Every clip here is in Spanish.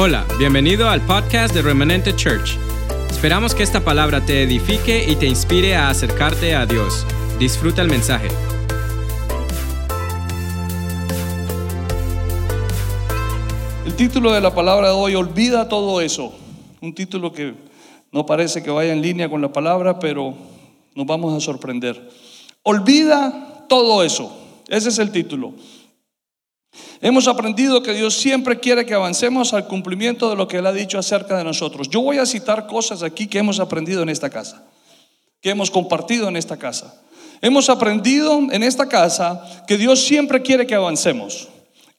Hola, bienvenido al podcast de Remanente Church. Esperamos que esta palabra te edifique y te inspire a acercarte a Dios. Disfruta el mensaje. El título de la palabra de hoy, olvida todo eso. Un título que no parece que vaya en línea con la palabra, pero nos vamos a sorprender. Olvida todo eso. Ese es el título. Hemos aprendido que Dios siempre quiere que avancemos al cumplimiento de lo que Él ha dicho acerca de nosotros. Yo voy a citar cosas aquí que hemos aprendido en esta casa, que hemos compartido en esta casa. Hemos aprendido en esta casa que Dios siempre quiere que avancemos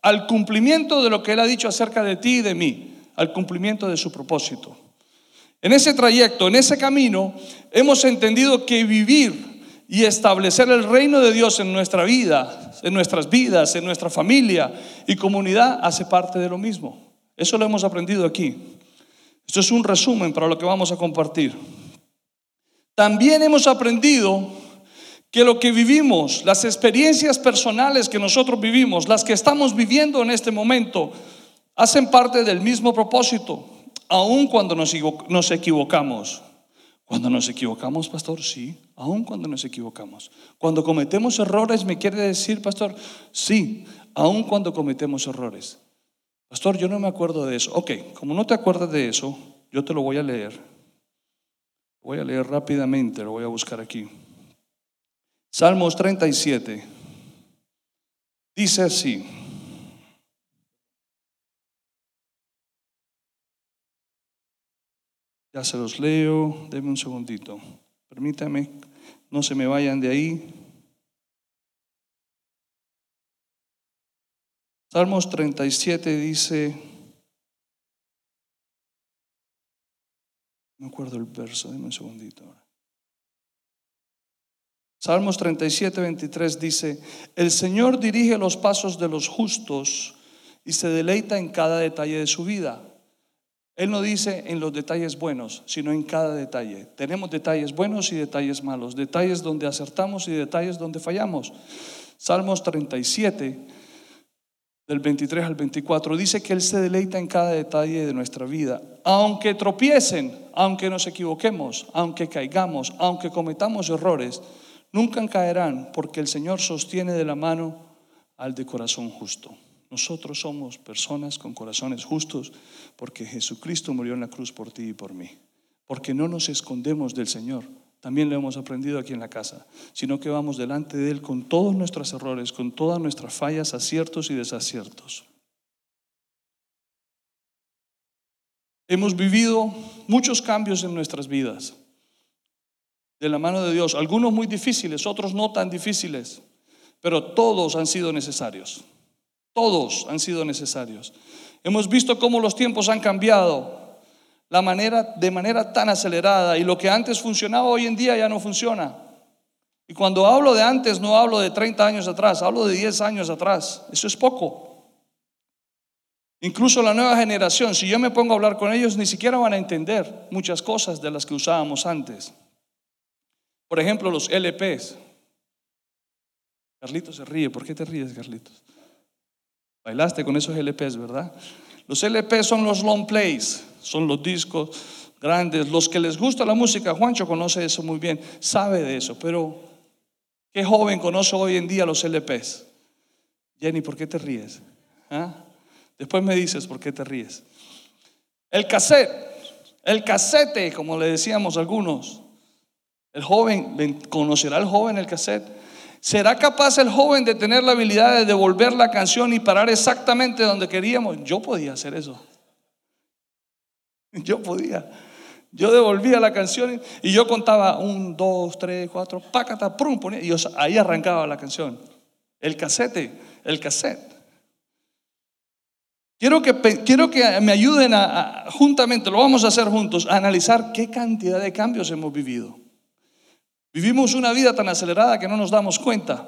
al cumplimiento de lo que Él ha dicho acerca de ti y de mí, al cumplimiento de su propósito. En ese trayecto, en ese camino, hemos entendido que vivir y establecer el reino de Dios en nuestra vida, en nuestras vidas, en nuestra familia y comunidad hace parte de lo mismo. Eso lo hemos aprendido aquí. Esto es un resumen para lo que vamos a compartir. También hemos aprendido que lo que vivimos, las experiencias personales que nosotros vivimos, las que estamos viviendo en este momento, hacen parte del mismo propósito, aun cuando nos equivocamos. Cuando nos equivocamos, pastor, sí, aun cuando nos equivocamos. Cuando cometemos errores, ¿me quiere decir, pastor? Sí, aun cuando cometemos errores. Pastor, yo no me acuerdo de eso. Ok, como no te acuerdas de eso, yo te lo voy a leer. Voy a leer rápidamente, lo voy a buscar aquí. Salmos 37. Dice así. Ya se los leo, denme un segundito. Permítame, no se me vayan de ahí. Salmos 37 dice, no acuerdo el verso, denme un segundito. Salmos 37, 23 dice, el Señor dirige los pasos de los justos y se deleita en cada detalle de su vida. Él no dice en los detalles buenos, sino en cada detalle. Tenemos detalles buenos y detalles malos, detalles donde acertamos y detalles donde fallamos. Salmos 37, del 23 al 24, dice que Él se deleita en cada detalle de nuestra vida. Aunque tropiecen, aunque nos equivoquemos, aunque caigamos, aunque cometamos errores, nunca caerán porque el Señor sostiene de la mano al de corazón justo. Nosotros somos personas con corazones justos porque Jesucristo murió en la cruz por ti y por mí. Porque no nos escondemos del Señor. También lo hemos aprendido aquí en la casa, sino que vamos delante de Él con todos nuestros errores, con todas nuestras fallas, aciertos y desaciertos. Hemos vivido muchos cambios en nuestras vidas de la mano de Dios, algunos muy difíciles, otros no tan difíciles, pero todos han sido necesarios. Todos han sido necesarios. Hemos visto cómo los tiempos han cambiado la manera, de manera tan acelerada y lo que antes funcionaba hoy en día ya no funciona. Y cuando hablo de antes no hablo de 30 años atrás, hablo de 10 años atrás. Eso es poco. Incluso la nueva generación, si yo me pongo a hablar con ellos, ni siquiera van a entender muchas cosas de las que usábamos antes. Por ejemplo, los LPs. Carlitos se ríe. ¿Por qué te ríes, Carlitos? Bailaste con esos LPs, ¿verdad? Los LPs son los long plays, son los discos grandes. Los que les gusta la música, Juancho conoce eso muy bien, sabe de eso, pero ¿qué joven conoce hoy en día los LPs? Jenny, ¿por qué te ríes? ¿Ah? Después me dices por qué te ríes. El cassette, el casete, como le decíamos algunos. El joven, ¿conocerá el joven el cassette? ¿Será capaz el joven de tener la habilidad de devolver la canción y parar exactamente donde queríamos? Yo podía hacer eso. Yo podía. Yo devolvía la canción y yo contaba un, dos, tres, cuatro, pácata, prum, ponía, y ahí arrancaba la canción. El cassette, el cassette. Quiero que, quiero que me ayuden a, juntamente, lo vamos a hacer juntos, a analizar qué cantidad de cambios hemos vivido. Vivimos una vida tan acelerada que no nos damos cuenta.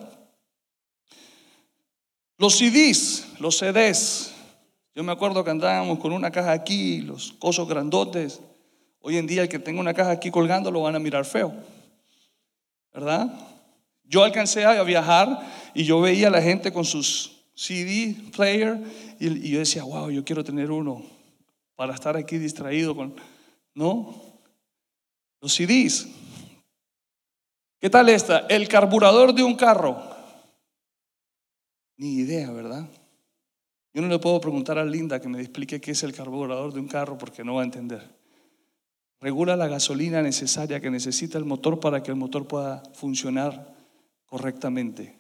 Los CDs, los CDs, yo me acuerdo que andábamos con una caja aquí, los cosos grandotes. Hoy en día el que tenga una caja aquí colgando lo van a mirar feo, ¿verdad? Yo alcancé a viajar y yo veía a la gente con sus CD player y, yo decía, wow, yo quiero tener uno. para estar aquí distraído con... No, los CDs. ¿Qué tal esta? El carburador de un carro. Ni idea, ¿verdad? Yo no le puedo preguntar a Linda que me explique qué es el carburador de un carro porque no va a entender. Regula la gasolina necesaria que necesita el motor para que el motor pueda funcionar correctamente.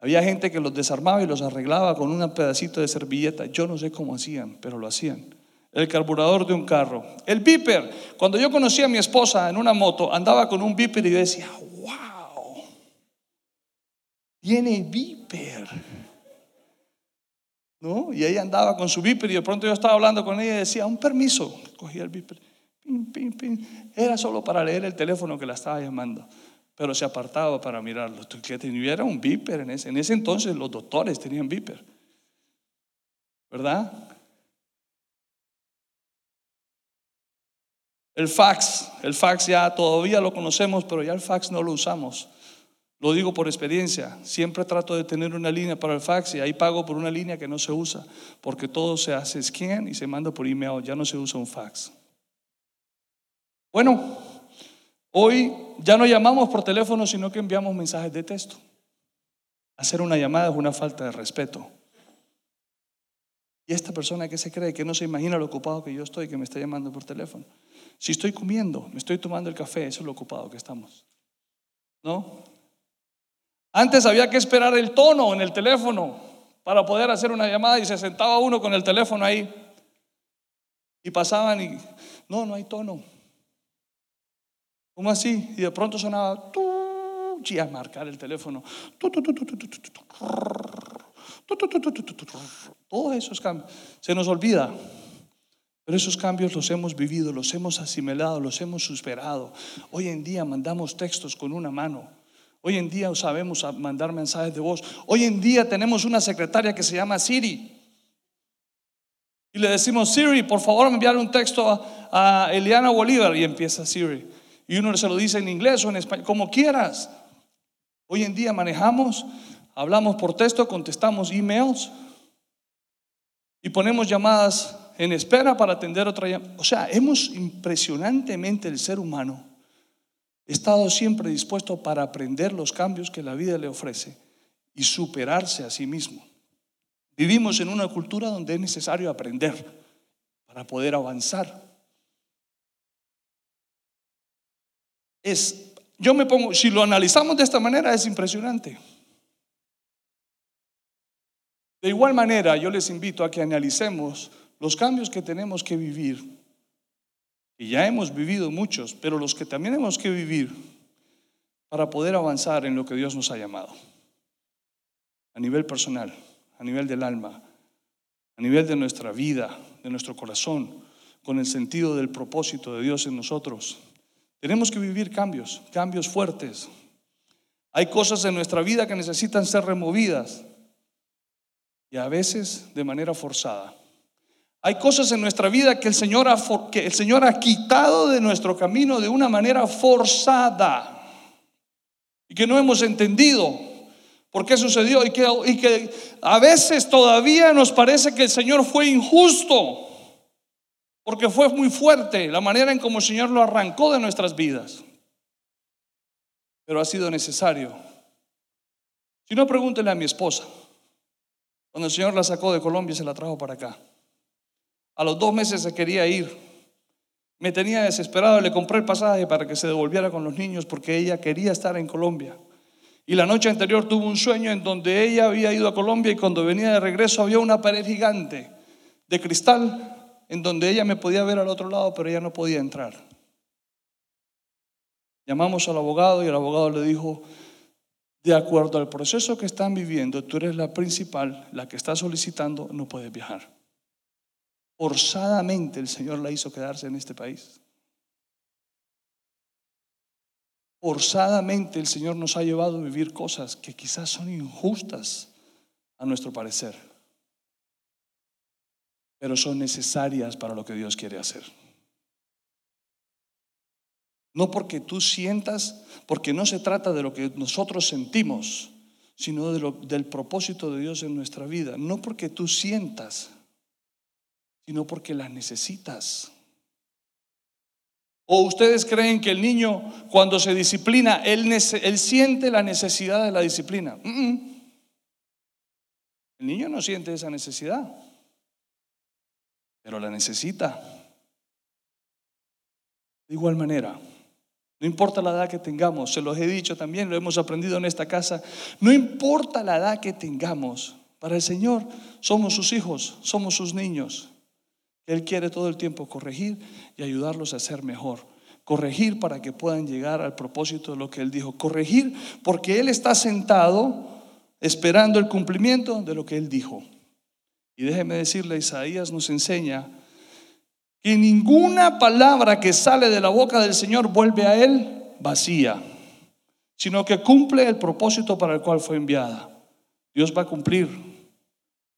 Había gente que los desarmaba y los arreglaba con un pedacito de servilleta. Yo no sé cómo hacían, pero lo hacían. El carburador de un carro. El beeper. Cuando yo conocí a mi esposa en una moto, andaba con un beeper y decía, wow, tiene beeper. ¿No? Y ella andaba con su beeper y de pronto yo estaba hablando con ella y decía, un permiso. Cogía el beeper. Era solo para leer el teléfono que la estaba llamando pero se apartaba para mirarlo. Que tuviera un viper en ese. En ese entonces los doctores tenían viper. ¿Verdad? El fax, el fax ya todavía lo conocemos, pero ya el fax no lo usamos. Lo digo por experiencia. Siempre trato de tener una línea para el fax y ahí pago por una línea que no se usa, porque todo se hace scan y se manda por email, ya no se usa un fax. Bueno, Hoy ya no llamamos por teléfono, sino que enviamos mensajes de texto. Hacer una llamada es una falta de respeto. Y esta persona que se cree que no se imagina lo ocupado que yo estoy, que me está llamando por teléfono. Si estoy comiendo, me estoy tomando el café, eso es lo ocupado que estamos. ¿No? Antes había que esperar el tono en el teléfono para poder hacer una llamada y se sentaba uno con el teléfono ahí. Y pasaban y, no, no hay tono. ¿Cómo así? Y de pronto sonaba, y a marcar el teléfono. Todos esos cambios. Se nos olvida. Pero esos cambios los hemos vivido, los hemos asimilado, los hemos superado. Hoy en día mandamos textos con una mano. Hoy en día sabemos mandar mensajes de voz. Hoy en día tenemos una secretaria que se llama Siri. Y le decimos, Siri, por favor, enviar un texto a, Eliana Bolívar. Y empieza Siri. Y uno se lo dice en inglés o en español, como quieras. Hoy en día manejamos, hablamos por texto, contestamos emails y ponemos llamadas en espera para atender otra llamada. O sea, hemos impresionantemente el ser humano estado siempre dispuesto para aprender los cambios que la vida le ofrece y superarse a sí mismo. Vivimos en una cultura donde es necesario aprender para poder avanzar. es, yo me pongo, si lo analizamos de esta manera es impresionante. De igual manera, yo les invito a que analicemos los cambios que tenemos que vivir, y ya hemos vivido muchos, pero los que también hemos que vivir para poder avanzar en lo que Dios nos ha llamado, a nivel personal, a nivel del alma, a nivel de nuestra vida, de nuestro corazón, con el sentido del propósito de Dios en nosotros. Tenemos que vivir cambios, cambios fuertes. Hay cosas en nuestra vida que necesitan ser removidas y a veces de manera forzada. Hay cosas en nuestra vida que el Señor ha, que el Señor ha quitado de nuestro camino de una manera forzada y que no hemos entendido por qué sucedió y que, y que a veces todavía nos parece que el Señor fue injusto porque fue muy fuerte la manera en como el Señor lo arrancó de nuestras vidas. Pero ha sido necesario. Si no, pregúntele a mi esposa. Cuando el Señor la sacó de Colombia, se la trajo para acá. A los dos meses se quería ir. Me tenía desesperado, le compré el pasaje para que se devolviera con los niños porque ella quería estar en Colombia. Y la noche anterior tuvo un sueño en donde ella había ido a Colombia y cuando venía de regreso había una pared gigante de cristal en donde ella me podía ver al otro lado, pero ella no podía entrar. Llamamos al abogado y el abogado le dijo, de acuerdo al proceso que están viviendo, tú eres la principal, la que está solicitando, no puedes viajar. Forzadamente el Señor la hizo quedarse en este país. Forzadamente el Señor nos ha llevado a vivir cosas que quizás son injustas a nuestro parecer pero son necesarias para lo que Dios quiere hacer. No porque tú sientas, porque no se trata de lo que nosotros sentimos, sino del propósito de Dios en nuestra vida. No porque tú sientas, sino porque las necesitas. ¿O ustedes creen que el niño cuando se disciplina, él, él siente la necesidad de la disciplina? El niño no siente esa necesidad, pero la necesita. De igual manera, no importa la edad que tengamos, se los he dicho también, lo hemos aprendido en esta casa, no importa la edad que tengamos, para el Señor somos sus hijos, somos sus niños. Él quiere todo el tiempo corregir y ayudarlos a ser mejor. Corregir para que puedan llegar al propósito de lo que Él dijo. Corregir porque Él está sentado esperando el cumplimiento de lo que Él dijo. Y déjeme decirle, Isaías nos enseña que ninguna palabra que sale de la boca del Señor vuelve a Él vacía, sino que cumple el propósito para el cual fue enviada. Dios va a cumplir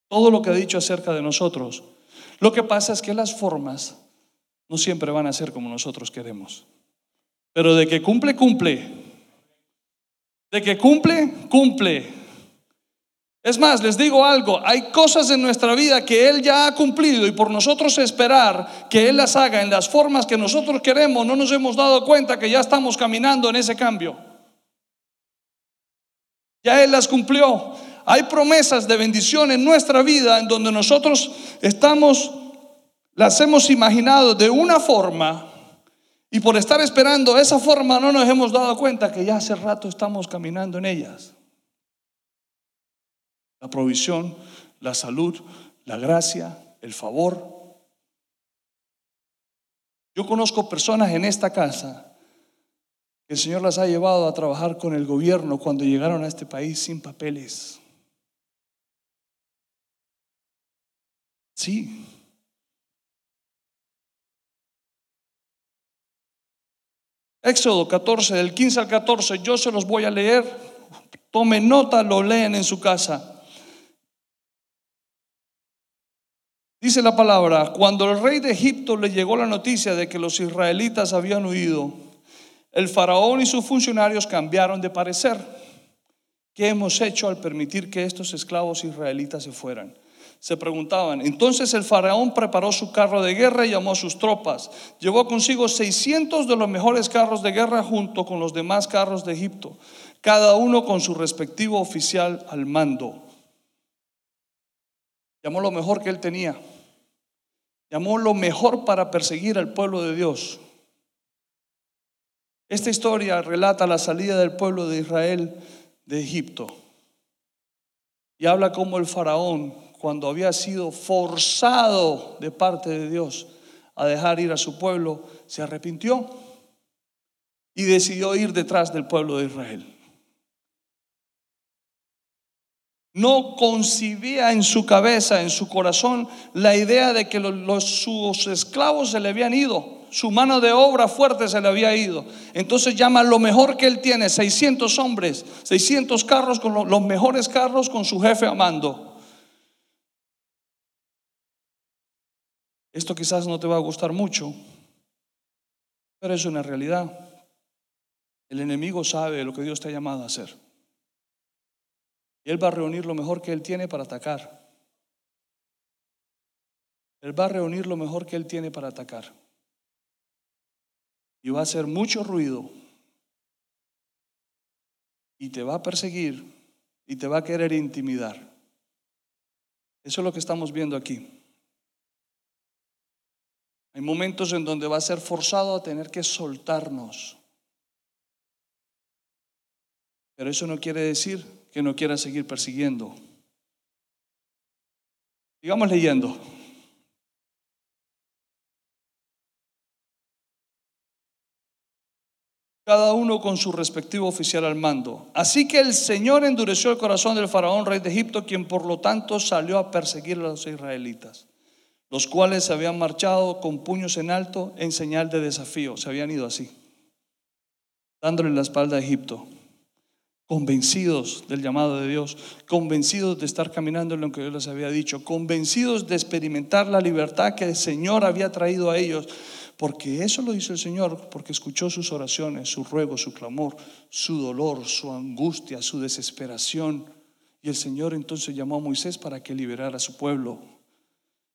todo lo que ha dicho acerca de nosotros lo que pasa es que las formas no siempre van a ser como nosotros queremos. Pero de que cumple, cumple. De que cumple, cumple. Es más, les digo algo, hay cosas en nuestra vida que Él ya ha cumplido y por nosotros esperar que Él las haga en las formas que nosotros queremos, no nos hemos dado cuenta que ya estamos caminando en ese cambio. Ya Él las cumplió. Hay promesas de bendición en nuestra vida en donde nosotros estamos, las hemos imaginado de una forma y por estar esperando esa forma no nos hemos dado cuenta que ya hace rato estamos caminando en ellas. La provisión, la salud, la gracia, el favor. Yo conozco personas en esta casa que el Señor las ha llevado a trabajar con el gobierno cuando llegaron a este país sin papeles. Sí. Éxodo 14, del 15 al 14, yo se los voy a leer. Tomen nota, lo leen en su casa. Dice la palabra, cuando el rey de Egipto le llegó la noticia de que los israelitas habían huido, el faraón y sus funcionarios cambiaron de parecer. ¿Qué hemos hecho al permitir que estos esclavos israelitas se fueran? Se preguntaban. Entonces el faraón preparó su carro de guerra y llamó a sus tropas. Llevó consigo 600 de los mejores carros de guerra junto con los demás carros de Egipto, cada uno con su respectivo oficial al mando. Llamó lo mejor que él tenía. Llamó lo mejor para perseguir al pueblo de Dios. Esta historia relata la salida del pueblo de Israel de Egipto y habla cómo el faraón cuando había sido forzado de parte de Dios a dejar ir a su pueblo, se arrepintió y decidió ir detrás del pueblo de Israel. No concibía en su cabeza, en su corazón, la idea de que los, sus esclavos se le habían ido, su mano de obra fuerte se le había ido. Entonces llama lo mejor que él tiene, 600 hombres, 600 carros con los mejores carros con su jefe amando. Esto quizás no te va a gustar mucho, pero es una realidad. El enemigo sabe lo que Dios te ha llamado a hacer. Y Él va a reunir lo mejor que Él tiene para atacar. Él va a reunir lo mejor que Él tiene para atacar. Y va a hacer mucho ruido. Y te va a perseguir y te va a querer intimidar. Eso es lo que estamos viendo aquí. Hay momentos en donde va a ser forzado a tener que soltarnos. Pero eso no quiere decir que no quiera seguir persiguiendo. Sigamos leyendo. cada uno con su respectivo oficial al mando. Así que el Señor endureció el corazón del faraón, rey de Egipto, quien por lo tanto salió a perseguir a los israelitas los cuales se habían marchado con puños en alto en señal de desafío, se habían ido así, dándole la espalda a Egipto, convencidos del llamado de Dios, convencidos de estar caminando en lo que Dios les había dicho, convencidos de experimentar la libertad que el Señor había traído a ellos, porque eso lo hizo el Señor, porque escuchó sus oraciones, su ruego, su clamor, su dolor, su angustia, su desesperación. Y el Señor entonces llamó a Moisés para que liberara a su pueblo.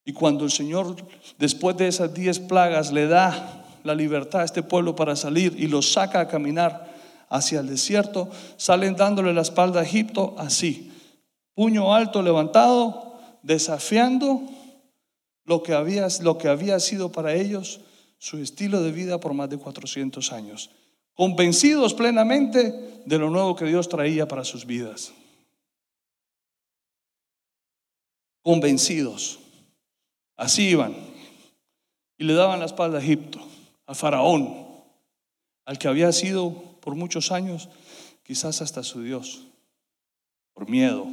Y cuando el Señor, después de esas diez plagas, le da la libertad a este pueblo para salir y los saca a caminar hacia el desierto, salen dándole la espalda a Egipto así, puño alto levantado, desafiando lo que había, lo que había sido para ellos su estilo de vida por más de 400 años, convencidos plenamente de lo nuevo que Dios traía para sus vidas. Convencidos. Así iban. Y le daban la espalda a Egipto, a Faraón, al que había sido por muchos años quizás hasta su Dios, por miedo.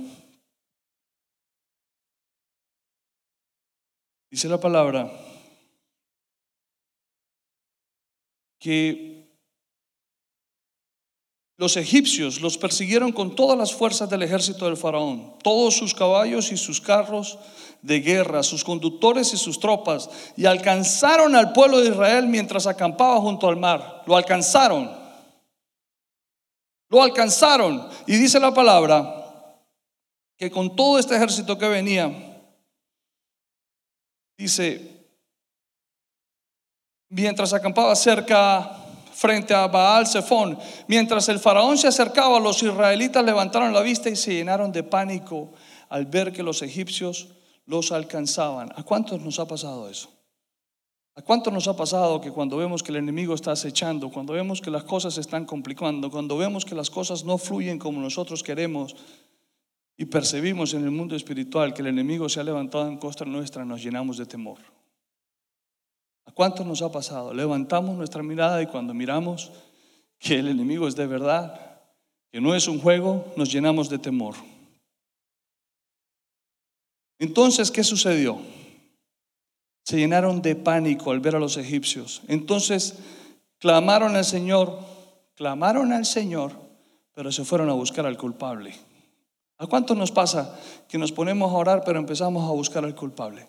Dice la palabra que los egipcios los persiguieron con todas las fuerzas del ejército del faraón, todos sus caballos y sus carros de guerra, sus conductores y sus tropas, y alcanzaron al pueblo de Israel mientras acampaba junto al mar. Lo alcanzaron. Lo alcanzaron. Y dice la palabra que con todo este ejército que venía, dice, mientras acampaba cerca frente a Baal Zephón, mientras el faraón se acercaba, los israelitas levantaron la vista y se llenaron de pánico al ver que los egipcios los alcanzaban. ¿A cuántos nos ha pasado eso? ¿A cuántos nos ha pasado que cuando vemos que el enemigo está acechando, cuando vemos que las cosas se están complicando, cuando vemos que las cosas no fluyen como nosotros queremos y percibimos en el mundo espiritual que el enemigo se ha levantado en contra nuestra, nos llenamos de temor? ¿A cuántos nos ha pasado? Levantamos nuestra mirada y cuando miramos que el enemigo es de verdad, que no es un juego, nos llenamos de temor. Entonces, ¿qué sucedió? Se llenaron de pánico al ver a los egipcios. Entonces, clamaron al Señor, clamaron al Señor, pero se fueron a buscar al culpable. ¿A cuánto nos pasa que nos ponemos a orar, pero empezamos a buscar al culpable?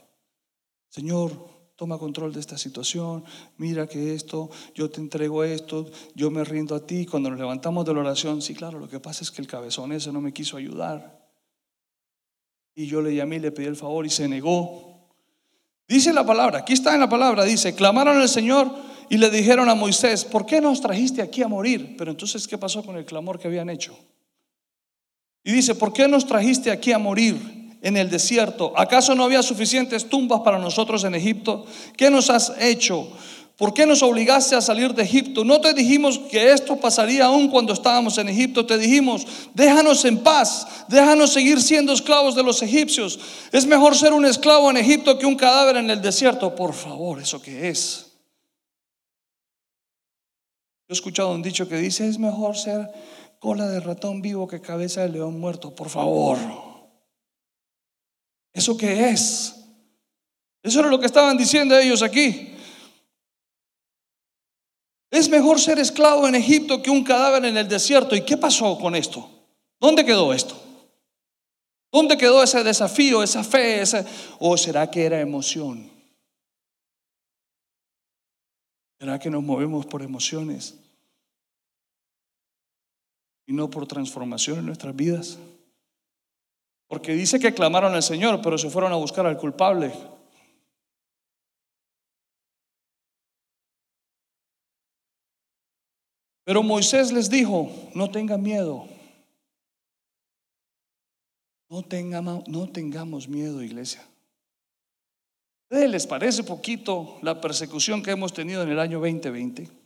Señor, toma control de esta situación, mira que esto, yo te entrego esto, yo me rindo a ti. Cuando nos levantamos de la oración, sí, claro, lo que pasa es que el cabezón ese no me quiso ayudar. Y yo le llamé y le pedí el favor y se negó. Dice la palabra, aquí está en la palabra, dice, clamaron al Señor y le dijeron a Moisés, ¿por qué nos trajiste aquí a morir? Pero entonces, ¿qué pasó con el clamor que habían hecho? Y dice, ¿por qué nos trajiste aquí a morir? En el desierto? ¿Acaso no había suficientes tumbas para nosotros en Egipto? ¿Qué nos has hecho? ¿Por qué nos obligaste a salir de Egipto? No te dijimos que esto pasaría aún cuando estábamos en Egipto. Te dijimos, déjanos en paz, déjanos seguir siendo esclavos de los egipcios. Es mejor ser un esclavo en Egipto que un cadáver en el desierto. Por favor, ¿eso qué es? Yo he escuchado un dicho que dice, es mejor ser cola de ratón vivo que cabeza de león muerto. Por favor. ¿Eso qué es? Eso era lo que estaban diciendo ellos aquí. Es mejor ser esclavo en Egipto que un cadáver en el desierto. ¿Y qué pasó con esto? ¿Dónde quedó esto? ¿Dónde quedó ese desafío, esa fe? ¿O será que era emoción? ¿Será que nos movemos por emociones y no por transformación en nuestras vidas? Porque dice que clamaron al Señor, pero se fueron a buscar al culpable. Pero Moisés les dijo, no tengan miedo. No, tengamos, miedo, iglesia. ¿Les parece poquito la persecución que hemos tenido en el año 2020?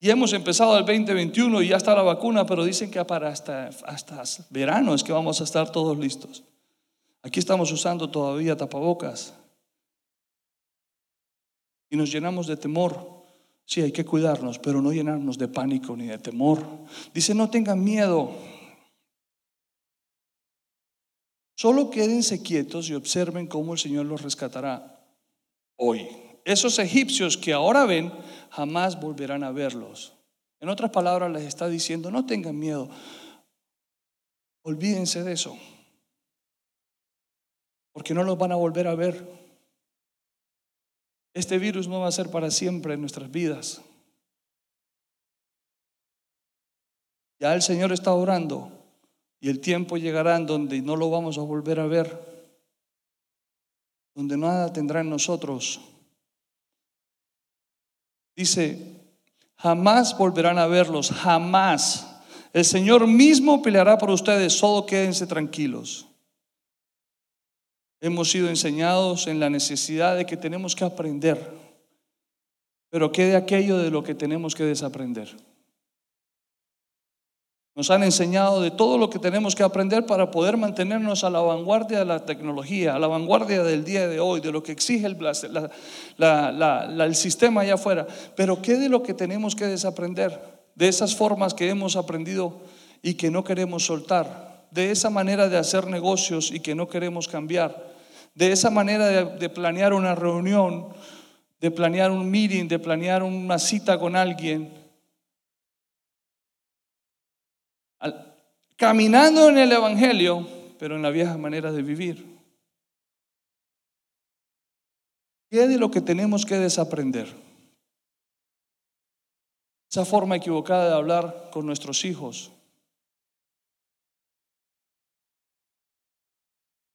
Y hemos empezado el 2021 y ya está la vacuna, pero dicen que para hasta, hasta verano es que vamos a estar todos listos. Aquí estamos usando todavía tapabocas. Y nos llenamos de temor. Sí, hay que cuidarnos, pero no llenarnos de pánico ni de temor. Dice, no tengan miedo. Solo quédense quietos y observen cómo el Señor los rescatará hoy. Esos egipcios que ahora ven, jamás volverán a verlos. En otras palabras, les está diciendo, no tengan miedo. Olvídense de eso. Porque no los van a volver a ver. Este virus no va a ser para siempre en nuestras vidas. Ya el Señor está orando y el tiempo llegará en donde no lo vamos a volver a ver. donde nada tendrá en nosotros. Dice, jamás volverán a verlos, jamás. El Señor mismo peleará por ustedes, solo quédense tranquilos. Hemos sido enseñados en la necesidad de que tenemos que aprender, pero ¿qué de aquello de lo que tenemos que desaprender? Nos han enseñado de todo lo que tenemos que aprender para poder mantenernos a la vanguardia de la tecnología, a la vanguardia del día de hoy, de lo que exige el, el sistema allá afuera. Pero ¿qué de lo que tenemos que desaprender? De esas formas que hemos aprendido y que no queremos soltar. De esa manera de hacer negocios y que no queremos cambiar de esa manera de, planear una reunión, de planear un meeting, de planear una cita con alguien. Caminando en el Evangelio, pero en la vieja manera de vivir. ¿Qué de lo que tenemos que desaprender? Esa forma equivocada de hablar con nuestros hijos,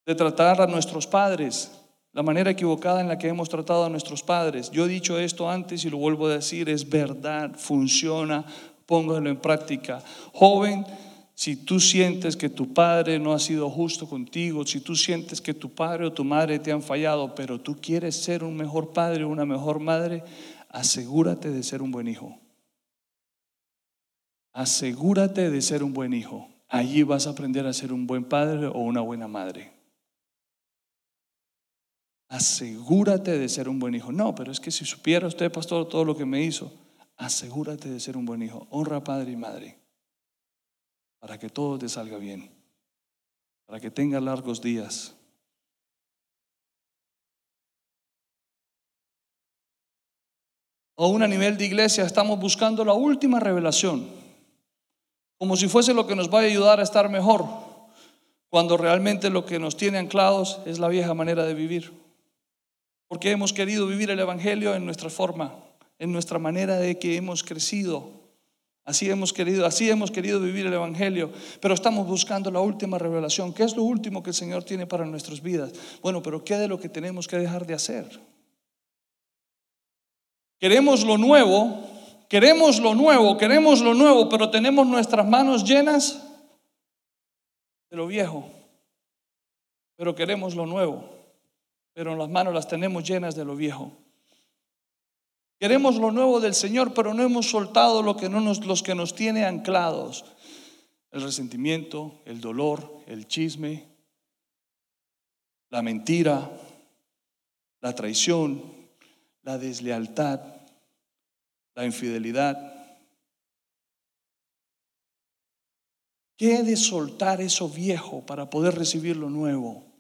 de tratar a nuestros padres, la manera equivocada en la que hemos tratado a nuestros padres. Yo he dicho esto antes y lo vuelvo a decir, es verdad, funciona, póngalo en práctica. Joven, si tú sientes que tu padre no ha sido justo contigo, si tú sientes que tu padre o tu madre te han fallado, pero tú quieres ser un mejor padre o una mejor madre, asegúrate de ser un buen hijo. Asegúrate de ser un buen hijo. Allí vas a aprender a ser un buen padre o una buena madre asegúrate de ser un buen hijo. No, pero es que si supiera usted, pastor, todo lo que me hizo, asegúrate de ser un buen hijo. Honra a padre y madre para que todo te salga bien, para que tenga largos días. Aún a nivel de iglesia estamos buscando la última revelación, como si fuese lo que nos va a ayudar a estar mejor, cuando realmente lo que nos tiene anclados es la vieja manera de vivir porque hemos querido vivir el Evangelio en nuestra forma, en nuestra manera de que hemos crecido. Así hemos querido, así hemos querido vivir el Evangelio, pero estamos buscando la última revelación. ¿Qué es lo último que el Señor tiene para nuestras vidas? Bueno, pero ¿qué de lo que tenemos que dejar de hacer? Queremos lo nuevo, queremos lo nuevo, queremos lo nuevo, pero tenemos nuestras manos llenas de lo viejo. Pero queremos lo nuevo pero las manos las tenemos llenas de lo viejo. Queremos lo nuevo del Señor, pero no hemos soltado lo que no nos, los que nos tiene anclados. El resentimiento, el dolor, el chisme, la mentira, la traición, la deslealtad, la infidelidad. ¿Qué de soltar eso viejo para poder recibir lo nuevo?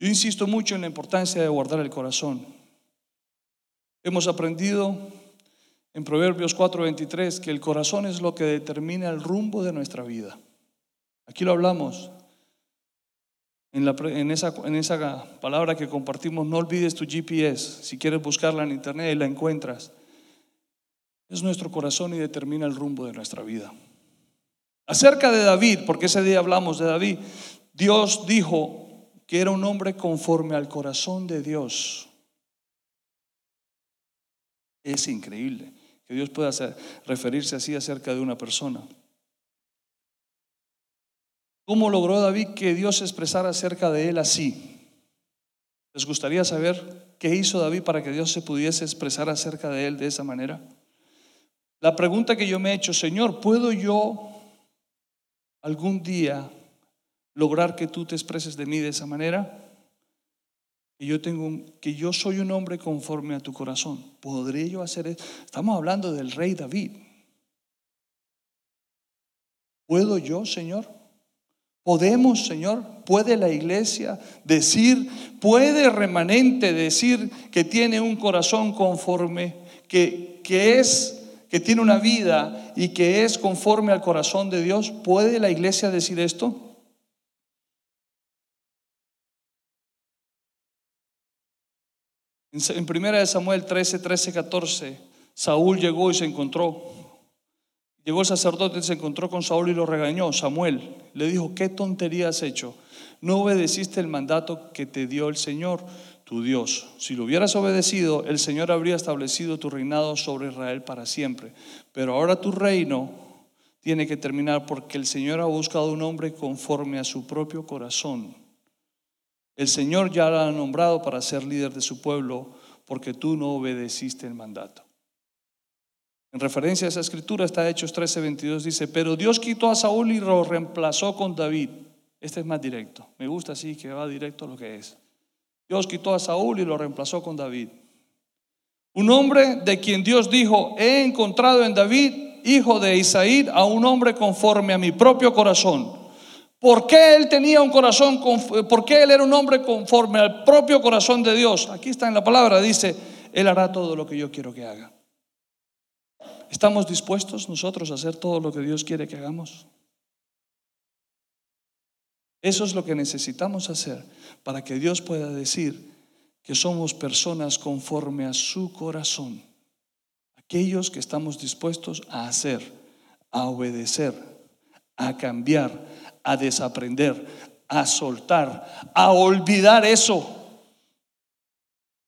Yo insisto mucho en la importancia de guardar el corazón. Hemos aprendido en Proverbios 4:23 que el corazón es lo que determina el rumbo de nuestra vida. Aquí lo hablamos. En, esa, en esa palabra que compartimos, no olvides tu GPS. Si quieres buscarla en internet y la encuentras. Es nuestro corazón y determina el rumbo de nuestra vida. Acerca de David, porque ese día hablamos de David, Dios dijo que era un hombre conforme al corazón de Dios. Es increíble que Dios pueda referirse así acerca de una persona. ¿Cómo logró David que Dios expresara acerca de él así? ¿Les gustaría saber qué hizo David para que Dios se pudiese expresar acerca de él de esa manera? La pregunta que yo me he hecho, Señor, ¿puedo yo algún día lograr que tú te expreses de mí de esa manera? Que yo, tengo, que yo soy un hombre conforme a tu corazón. ¿Podré yo hacer eso? Estamos hablando del rey David. ¿Puedo yo, Señor? ¿Podemos, Señor? ¿Puede la iglesia decir, puede remanente decir que tiene un corazón conforme, que, que es que tiene una vida y que es conforme al corazón de Dios. ¿Puede la iglesia decir esto? En 1 Samuel 13, 13, 14, Saúl llegó y se encontró. Llegó el sacerdote, se encontró con Saúl y lo regañó. Samuel le dijo, ¿qué tontería has hecho? No obedeciste el mandato que te dio el Señor, tu Dios. Si lo hubieras obedecido, el Señor habría establecido tu reinado sobre Israel para siempre. Pero ahora tu reino tiene que terminar porque el Señor ha buscado un hombre conforme a su propio corazón. El Señor ya lo ha nombrado para ser líder de su pueblo porque tú no obedeciste el mandato. En referencia a esa escritura está Hechos 13:22, dice, pero Dios quitó a Saúl y lo reemplazó con David. Este es más directo. Me gusta así que va directo a lo que es. Dios quitó a Saúl y lo reemplazó con David. Un hombre de quien Dios dijo, he encontrado en David, hijo de Isaí, a un hombre conforme a mi propio corazón. ¿Por qué él tenía un corazón, por qué él era un hombre conforme al propio corazón de Dios? Aquí está en la palabra, dice, él hará todo lo que yo quiero que haga. ¿Estamos dispuestos nosotros a hacer todo lo que Dios quiere que hagamos? Eso es lo que necesitamos hacer para que Dios pueda decir que somos personas conforme a su corazón. Aquellos que estamos dispuestos a hacer, a obedecer, a cambiar, a desaprender, a soltar, a olvidar eso,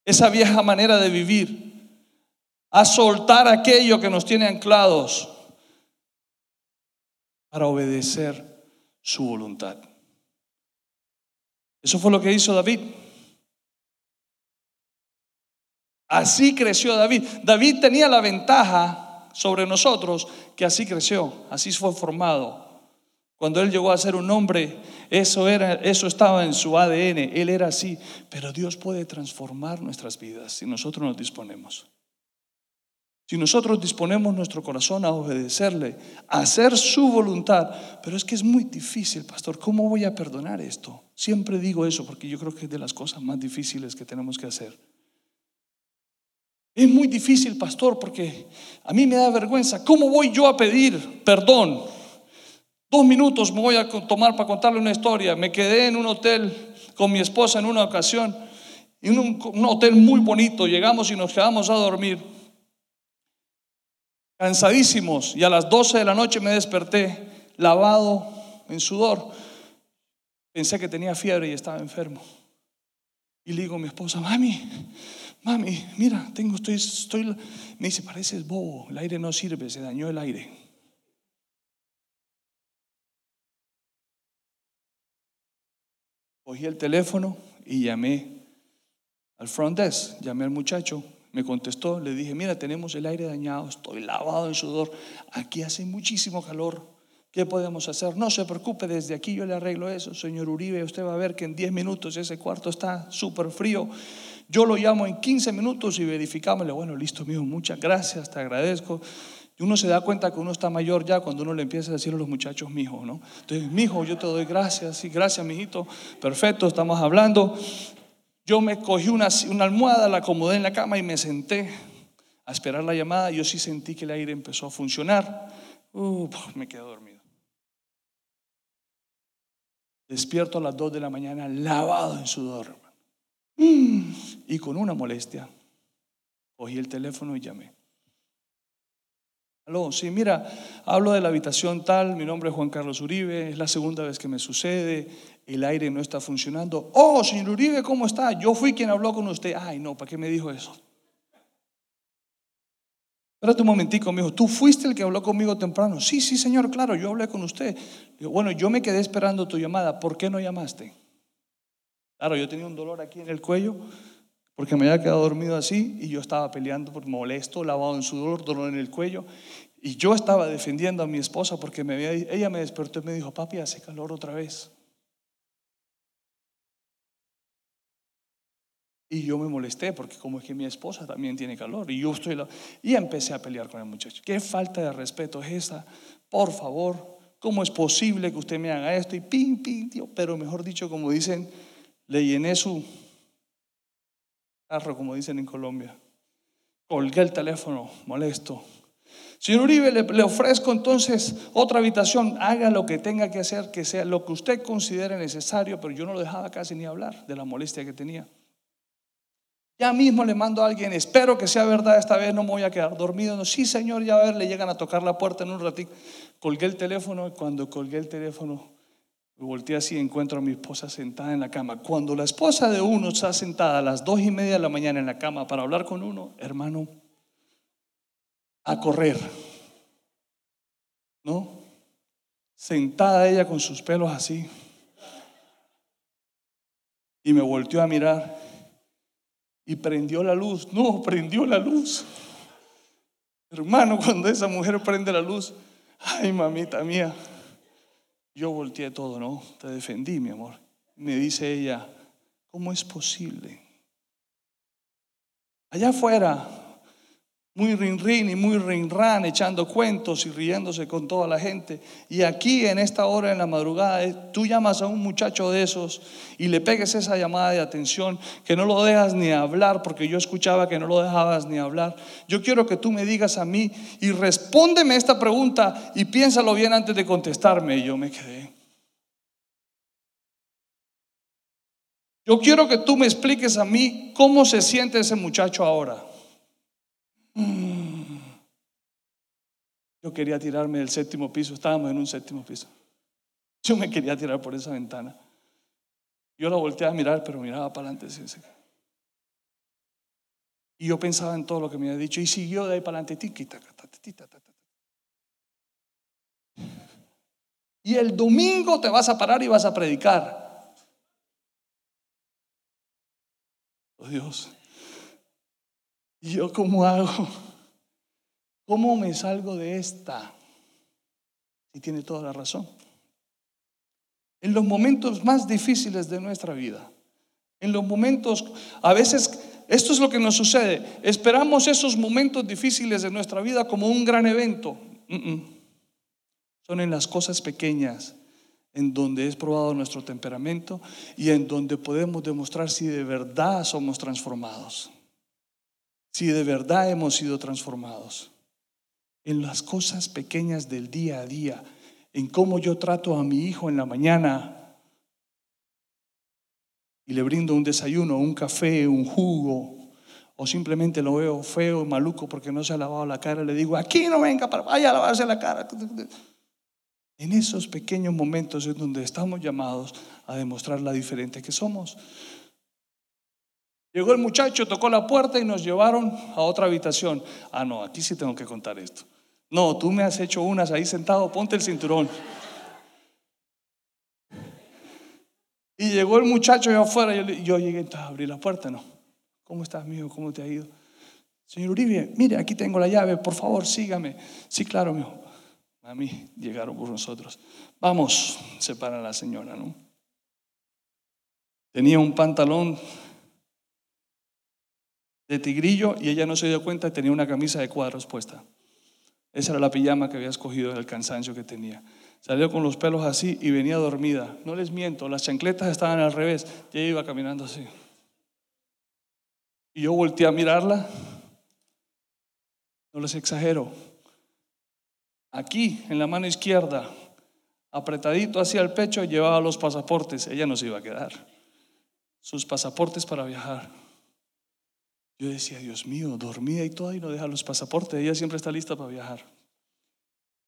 esa vieja manera de vivir a soltar aquello que nos tiene anclados para obedecer su voluntad. Eso fue lo que hizo David. Así creció David. David tenía la ventaja sobre nosotros que así creció, así fue formado. Cuando él llegó a ser un hombre, eso era eso estaba en su ADN, él era así, pero Dios puede transformar nuestras vidas si nosotros nos disponemos. Si nosotros disponemos nuestro corazón a obedecerle, a hacer su voluntad, pero es que es muy difícil, pastor, ¿cómo voy a perdonar esto? Siempre digo eso porque yo creo que es de las cosas más difíciles que tenemos que hacer. Es muy difícil, pastor, porque a mí me da vergüenza. ¿Cómo voy yo a pedir perdón? Dos minutos me voy a tomar para contarle una historia. Me quedé en un hotel con mi esposa en una ocasión, en un, hotel muy bonito. Llegamos y nos quedamos a dormir cansadísimos, y a las 12 de la noche me desperté lavado en sudor. Pensé que tenía fiebre y estaba enfermo. Y le digo a mi esposa, mami, mami, mira, tengo, estoy, estoy, me dice, pareces bobo, el aire no sirve, se dañó el aire. Cogí el teléfono y llamé al front desk, llamé al muchacho, me contestó, le dije, mira, tenemos el aire dañado, estoy lavado en sudor, aquí hace muchísimo calor, ¿qué podemos hacer? No se preocupe, desde aquí yo le arreglo eso, señor Uribe, usted va a ver que en 10 minutos ese cuarto está súper frío. Yo lo llamo en 15 minutos y verificamos, bueno, listo, mijo, muchas gracias, te agradezco. Y uno se da cuenta que uno está mayor ya cuando uno le empieza a decir a los muchachos, mijo, ¿no? Entonces, mijo, yo te doy gracias, y gracias, mijito, perfecto, estamos hablando. Yo me cogí una, almohada, la acomodé en la cama y me senté a esperar la llamada. Yo sí sentí que el aire empezó a funcionar. me quedé dormido. Despierto a las 2 de la mañana, lavado en sudor. Y con una molestia, cogí el teléfono y llamé. Aló, sí, mira, hablo de la habitación tal, mi nombre es Juan Carlos Uribe, es la segunda vez que me sucede, el aire no está funcionando. Oh, señor Uribe, ¿cómo está? Yo fui quien habló con usted. Ay, no, ¿para qué me dijo eso? Espérate un momentico, me dijo, ¿tú fuiste el que habló conmigo temprano? Sí, sí, señor, claro, yo hablé con usted. Bueno, yo me quedé esperando tu llamada, ¿por qué no llamaste? Claro, yo tenía un dolor aquí en el cuello porque me había quedado dormido así y yo estaba peleando por molesto, lavado en sudor, dolor en el cuello. Y yo estaba defendiendo a mi esposa porque ella me despertó y me dijo, papi, hace calor otra vez. Y yo me molesté porque como es que mi esposa también tiene calor y yo estoy... Y empecé a pelear con el muchacho. ¿Qué falta de respeto es esa? Por favor, ¿cómo es posible que usted me haga esto? Y ping, ping, tío. Pero mejor dicho, como dicen, le llené su como dicen en Colombia. Colgué el teléfono, molesto. Señor Uribe, le, le, ofrezco entonces otra habitación. Haga lo que tenga que hacer, que sea lo que usted considere necesario, pero yo no lo dejaba casi ni hablar de la molestia que tenía. Ya mismo le mando a alguien, espero que sea verdad, esta vez no me voy a quedar dormido. No, sí, señor, ya a ver, le llegan a tocar la puerta en un ratito. Colgué el teléfono y cuando colgué el teléfono, me volteé así y encuentro a mi esposa sentada en la cama. Cuando la esposa de uno está sentada a las dos y media de la mañana en la cama para hablar con uno, hermano, a correr. ¿No? Sentada ella con sus pelos así. Y me volteó a mirar y prendió la luz. No, prendió la luz. Hermano, cuando esa mujer prende la luz, ay mamita mía, yo volteé todo, ¿no? Te defendí, mi amor. Me dice ella, ¿cómo es posible? Allá afuera muy rin y muy rin echando cuentos y riéndose con toda la gente. Y aquí en esta hora en la madrugada, eh, tú llamas a un muchacho de esos y le pegues esa llamada de atención, que no lo dejas ni hablar, porque yo escuchaba que no lo dejabas ni hablar. Yo quiero que tú me digas a mí y respóndeme esta pregunta y piénsalo bien antes de contestarme. Y yo me quedé. Yo quiero que tú me expliques a mí cómo se siente ese muchacho ahora. Mm. Yo quería tirarme del séptimo piso, estábamos en un séptimo piso. Yo me quería tirar por esa ventana. Yo la volteé a mirar, pero miraba para adelante. Y yo pensaba en todo lo que me había dicho y siguió de ahí para adelante. Y el domingo te vas a parar y vas a predicar. Oh Dios. ¿Y yo cómo hago? ¿Cómo me salgo de esta? Y tiene toda la razón. En los momentos más difíciles de nuestra vida, en los momentos, a veces, esto es lo que nos sucede, esperamos esos momentos difíciles de nuestra vida como un gran evento. Son en las cosas pequeñas en donde es probado nuestro temperamento y en donde podemos demostrar si de verdad somos transformados si de verdad hemos sido transformados. En las cosas pequeñas del día a día, en cómo yo trato a mi hijo en la mañana y le brindo un desayuno, un café, un jugo, o simplemente lo veo feo, maluco porque no se ha lavado la cara, le digo, aquí no venga, para, vaya a lavarse la cara. En esos pequeños momentos es donde estamos llamados a demostrar la diferente que somos. Llegó el muchacho, tocó la puerta y nos llevaron a otra habitación. Ah, no, aquí sí tengo que contar esto. No, tú me has hecho unas ahí sentado, ponte el cinturón. Y llegó el muchacho allá afuera, yo, yo llegué, a abrir la puerta, no. ¿Cómo estás, mijo? ¿Cómo te ha ido? Señor Uribe, mire, aquí tengo la llave, por favor, sígame. Sí, claro, mijo. A mí llegaron por nosotros. Vamos, se para la señora, ¿no? Tenía un pantalón de tigrillo y ella no se dio cuenta, tenía una camisa de cuadros puesta. Esa era la pijama que había escogido del cansancio que tenía. Salió con los pelos así y venía dormida. No les miento, las chancletas estaban al revés. Y ella iba caminando así. Y yo volteé a mirarla. No les exagero. Aquí, en la mano izquierda, apretadito hacia el pecho, llevaba los pasaportes. Ella no se iba a quedar. Sus pasaportes para viajar. Yo decía, Dios mío, dormía y todo y no deja los pasaportes. Ella siempre está lista para viajar.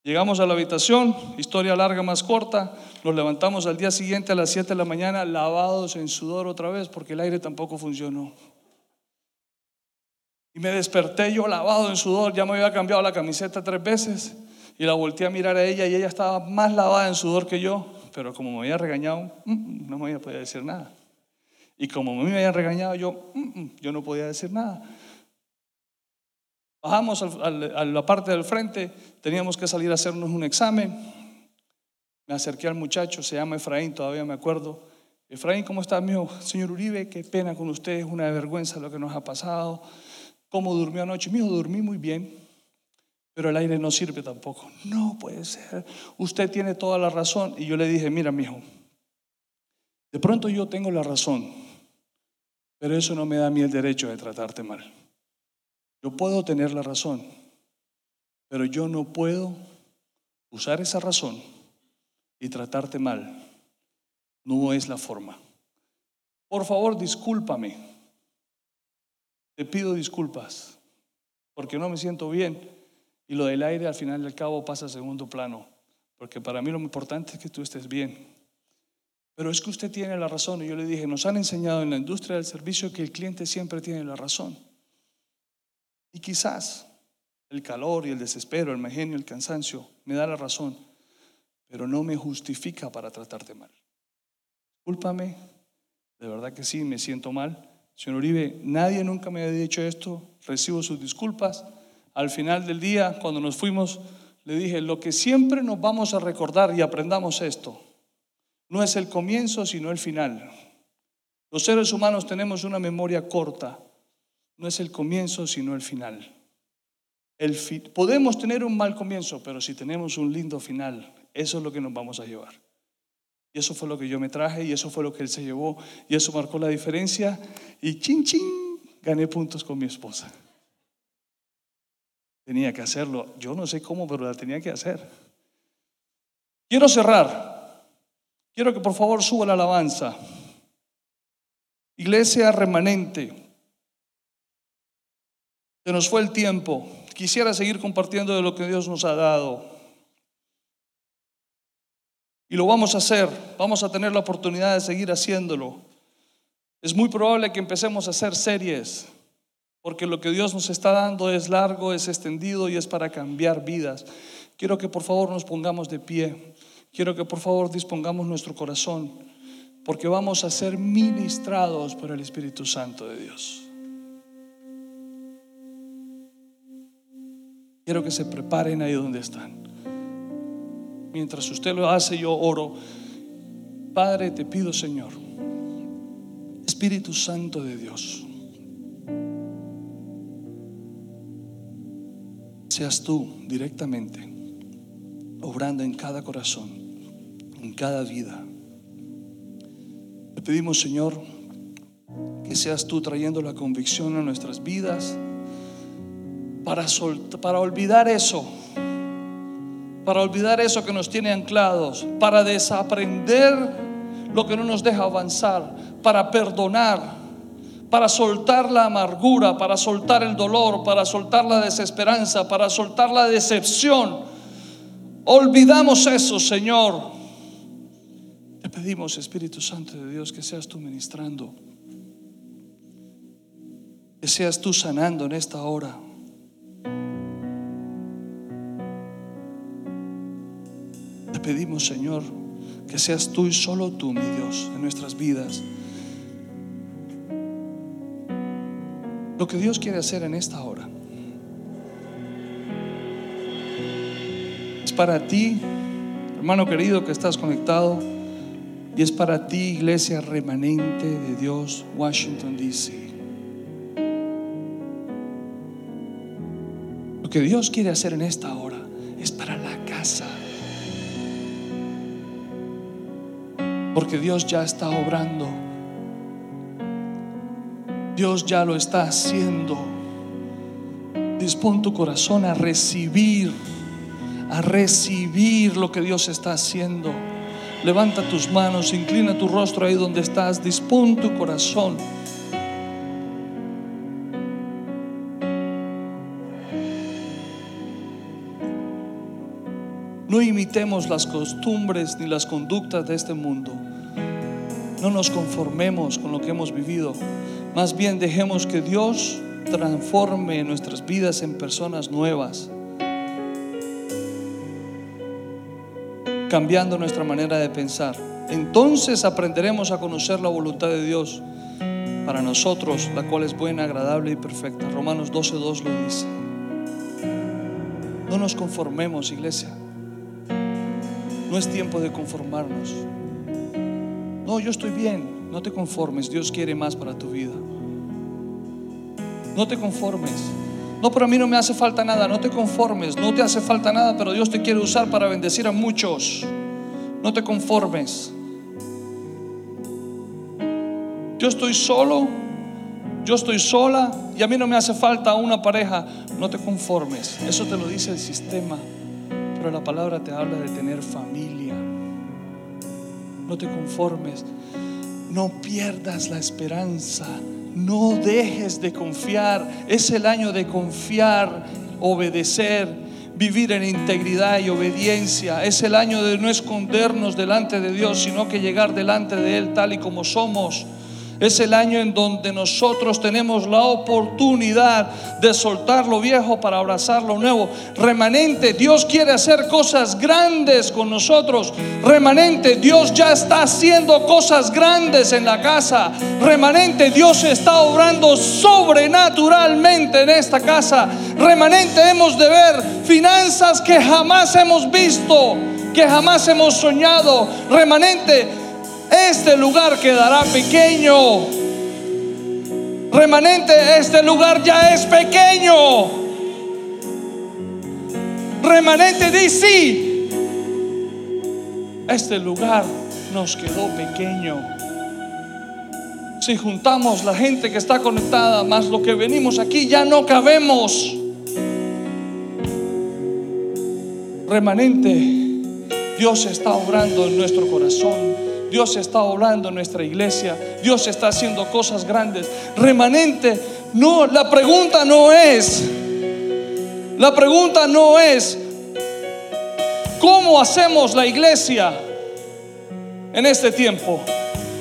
Llegamos a la habitación, historia larga más corta, nos levantamos al día siguiente a las 7 de la mañana lavados en sudor otra vez porque el aire tampoco funcionó. Y me desperté yo lavado en sudor, ya me había cambiado la camiseta tres veces y la volteé a mirar a ella y ella estaba más lavada en sudor que yo, pero como me había regañado, mm, no me había podido decir nada. Y como a mí me habían regañado, yo, mm, mm, yo no podía decir nada. Bajamos a la parte del frente, teníamos que salir a hacernos un examen. Me acerqué al muchacho, se llama Efraín, todavía me acuerdo. Efraín, ¿cómo está, amigo? Señor Uribe, qué pena con usted, es una vergüenza lo que nos ha pasado. ¿Cómo durmió anoche? Mijo, dormí muy bien, pero el aire no sirve tampoco. No puede ser. Usted tiene toda la razón. Y yo le dije, mira, mijo, de pronto yo tengo la razón, pero eso no me da a mí el derecho de tratarte mal. Yo puedo tener la razón, pero yo no puedo usar esa razón y tratarte mal. No es la forma. Por favor, discúlpame. te pido disculpas porque no me siento bien y lo del aire al final del cabo pasa a segundo plano, porque para mí lo importante es que tú estés bien. Pero es que usted tiene la razón y yo le dije, nos han enseñado en la industria del servicio que el cliente siempre tiene la razón. Y quizás el calor y el desespero, el megenio, el cansancio me da la razón, pero no me justifica para tratarte mal. Discúlpame, de verdad que sí, me siento mal. Señor Uribe, nadie nunca me ha dicho esto, recibo sus disculpas. Al final del día, cuando nos fuimos, le dije, lo que siempre nos vamos a recordar y aprendamos esto, no es el comienzo, sino el final. Los seres humanos tenemos una memoria corta, no es el comienzo, sino el final. Podemos tener un mal comienzo, pero si tenemos un lindo final, eso es lo que nos vamos a llevar. Y eso fue lo que yo me traje y eso fue lo que él se llevó y eso marcó la diferencia y chin chin gané puntos con mi esposa. Tenía que hacerlo. Yo no sé cómo, pero la tenía que hacer. Quiero cerrar. Quiero que por favor suba la alabanza. Iglesia remanente. Se nos fue el tiempo. Quisiera seguir compartiendo de lo que Dios nos ha dado. Y lo vamos a hacer, vamos a tener la oportunidad de seguir haciéndolo. Es muy probable que empecemos a hacer series, porque lo que Dios nos está dando es largo, es extendido y es para cambiar vidas. Quiero que por favor nos pongamos de pie. Quiero que por favor dispongamos nuestro corazón, porque vamos a ser ministrados por el Espíritu Santo de Dios. Quiero que se preparen ahí donde están. Mientras usted lo hace, yo oro. Padre, te pido, Señor, Espíritu Santo de Dios, seas tú directamente obrando en cada corazón, en cada vida. Te pedimos, Señor, que seas tú trayendo la convicción a nuestras vidas para, para olvidar eso para olvidar eso que nos tiene anclados, para desaprender lo que no nos deja avanzar, para perdonar, para soltar la amargura, para soltar el dolor, para soltar la desesperanza, para soltar la decepción. Olvidamos eso, Señor. Te pedimos, Espíritu Santo de Dios, que seas tú ministrando, que seas tú sanando en esta hora. pedimos, Señor, que seas tú y solo tú, mi Dios, en nuestras vidas. Lo que Dios quiere hacer en esta hora es para ti, hermano querido que estás conectado, y es para ti, iglesia remanente de Dios, Washington, D.C. Lo que Dios quiere hacer en esta hora es para la casa Porque Dios ya está obrando. Dios ya lo está haciendo. Dispón tu corazón a recibir, a recibir lo que Dios está haciendo. Levanta tus manos, inclina tu rostro ahí donde estás. Dispón tu corazón. No imitemos las costumbres ni las conductas de este mundo. No nos conformemos con lo que hemos vivido. Más bien dejemos que Dios transforme nuestras vidas en personas nuevas. Cambiando nuestra manera de pensar. Entonces aprenderemos a conocer la voluntad de Dios para nosotros, la cual es buena, agradable y perfecta. Romanos 12.2 lo dice. No nos conformemos, iglesia. No es tiempo de conformarnos. No, yo estoy bien. No te conformes. Dios quiere más para tu vida. No te conformes. No, pero a mí no me hace falta nada. No te conformes. No te hace falta nada, pero Dios te quiere usar para bendecir a muchos. No te conformes. Yo estoy solo. Yo estoy sola y a mí no me hace falta una pareja. No te conformes. Eso te lo dice el sistema. Pero la palabra te habla de tener familia. No te conformes. No pierdas la esperanza. No dejes de confiar. Es el año de confiar, obedecer, vivir en integridad y obediencia. Es el año de no escondernos delante de Dios, sino que llegar delante de Él tal y como somos. Es el año en donde nosotros tenemos la oportunidad de soltar lo viejo para abrazar lo nuevo. Remanente, Dios quiere hacer cosas grandes con nosotros. Remanente, Dios ya está haciendo cosas grandes en la casa. Remanente, Dios está obrando sobrenaturalmente en esta casa. Remanente, hemos de ver finanzas que jamás hemos visto, que jamás hemos soñado. Remanente, este lugar quedará pequeño. Remanente, este lugar ya es pequeño. Remanente, di sí. Este lugar nos quedó pequeño. Si juntamos la gente que está conectada más lo que venimos aquí, ya no cabemos. Remanente, Dios está obrando en nuestro corazón. Dios está obrando en nuestra iglesia. Dios está haciendo cosas grandes. Remanente, no, la pregunta no es, la pregunta no es, ¿cómo hacemos la iglesia en este tiempo?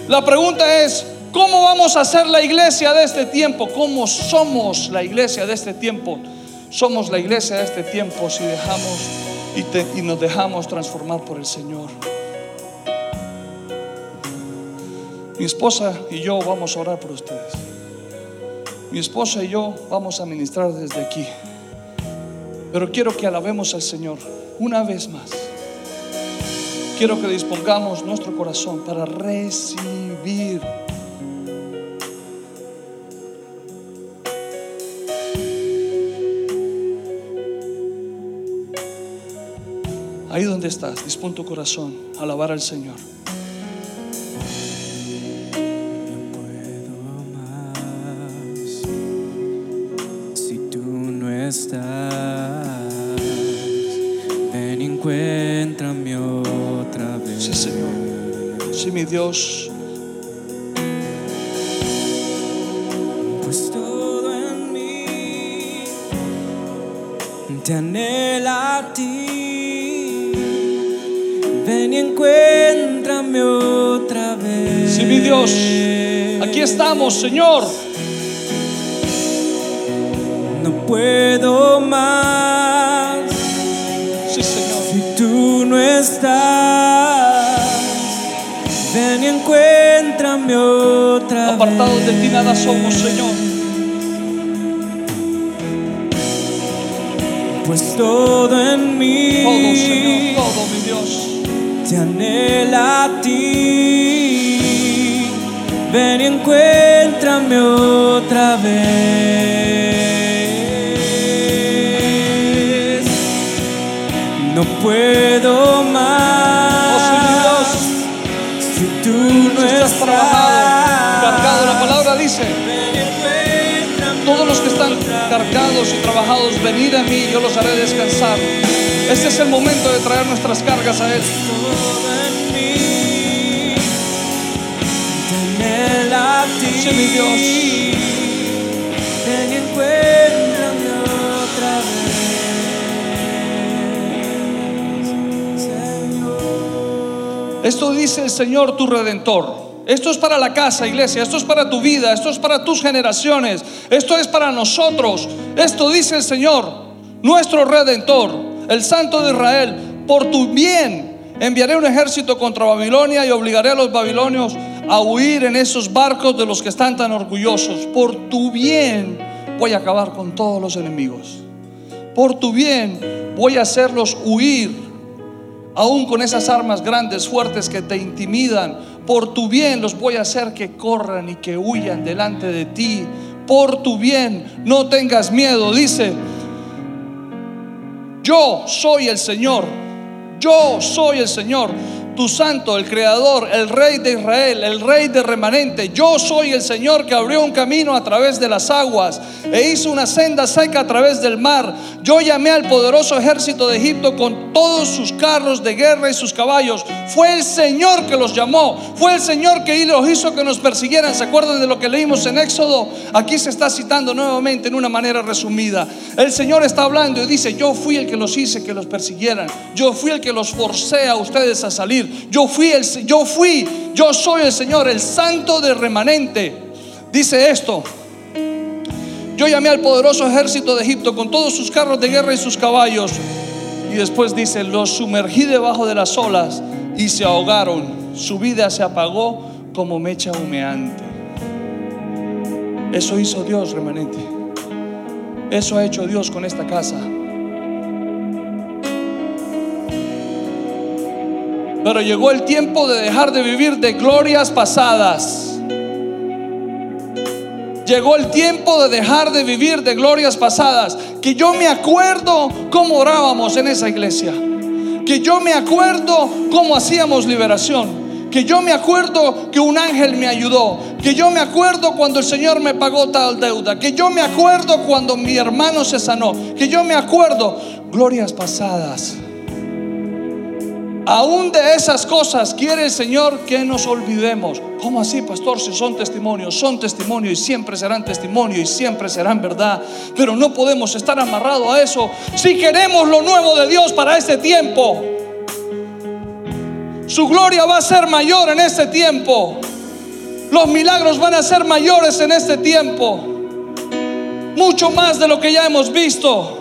La pregunta es, ¿cómo vamos a hacer la iglesia de este tiempo? ¿Cómo somos la iglesia de este tiempo? Somos la iglesia de este tiempo si dejamos y, y nos dejamos transformar por el Señor. Mi esposa y yo vamos a orar por ustedes. Mi esposa y yo vamos a ministrar desde aquí. Pero quiero que alabemos al Señor una vez más. Quiero que dispongamos nuestro corazón para recibir. Ahí donde estás, dispón tu corazón a alabar al Señor. Aquí estamos, Señor. No puedo más. Sí, Señor. Si tú no estás. Ven y encuéntrame otra Apartados de ti nada somos, Señor. Pues todo en mí. Todo, Señor, todo, mi Dios. Te anhela a ti. Ven y encuéntrame otra vez. No puedo más tú estás trabajado, cargado, la palabra dice, todos los que están cargados y trabajados, venid a mí, yo los haré descansar. Este es el momento de traer nuestras cargas a Él. Sí, mi Dios. Esto dice el Señor tu redentor. Esto es para la casa, iglesia. Esto es para tu vida. Esto es para tus generaciones. Esto es para nosotros. Esto dice el Señor, nuestro redentor, el Santo de Israel. Por tu bien enviaré un ejército contra Babilonia y obligaré a los babilonios a huir en esos barcos de los que están tan orgullosos. Por tu bien voy a acabar con todos los enemigos. Por tu bien voy a hacerlos huir aún con esas armas grandes, fuertes que te intimidan, por tu bien los voy a hacer que corran y que huyan delante de ti. Por tu bien, no tengas miedo. Dice, yo soy el Señor. Yo soy el Señor. Tu santo, el creador, el rey de Israel, el rey de remanente. Yo soy el Señor que abrió un camino a través de las aguas e hizo una senda seca a través del mar. Yo llamé al poderoso ejército de Egipto con todos sus carros de guerra y sus caballos. Fue el Señor que los llamó, fue el Señor que los hizo que nos persiguieran. ¿Se acuerdan de lo que leímos en Éxodo? Aquí se está citando nuevamente en una manera resumida. El Señor está hablando y dice, yo fui el que los hice que los persiguieran. Yo fui el que los forcé a ustedes a salir. Yo fui el yo fui, yo soy el Señor, el santo de remanente. Dice esto. Yo llamé al poderoso ejército de Egipto con todos sus carros de guerra y sus caballos. Y después dice, los sumergí debajo de las olas y se ahogaron. Su vida se apagó como mecha humeante. Eso hizo Dios, remanente. Eso ha hecho Dios con esta casa. Pero llegó el tiempo de dejar de vivir de glorias pasadas. Llegó el tiempo de dejar de vivir de glorias pasadas. Que yo me acuerdo cómo orábamos en esa iglesia. Que yo me acuerdo cómo hacíamos liberación que yo me acuerdo que un ángel me ayudó, que yo me acuerdo cuando el Señor me pagó tal deuda, que yo me acuerdo cuando mi hermano se sanó, que yo me acuerdo glorias pasadas. Aún de esas cosas quiere el Señor que nos olvidemos. ¿Cómo así, pastor? Si son testimonios, son testimonios y siempre serán testimonio y siempre serán verdad. Pero no podemos estar amarrados a eso si queremos lo nuevo de Dios para este tiempo. Su gloria va a ser mayor en este tiempo. Los milagros van a ser mayores en este tiempo. Mucho más de lo que ya hemos visto.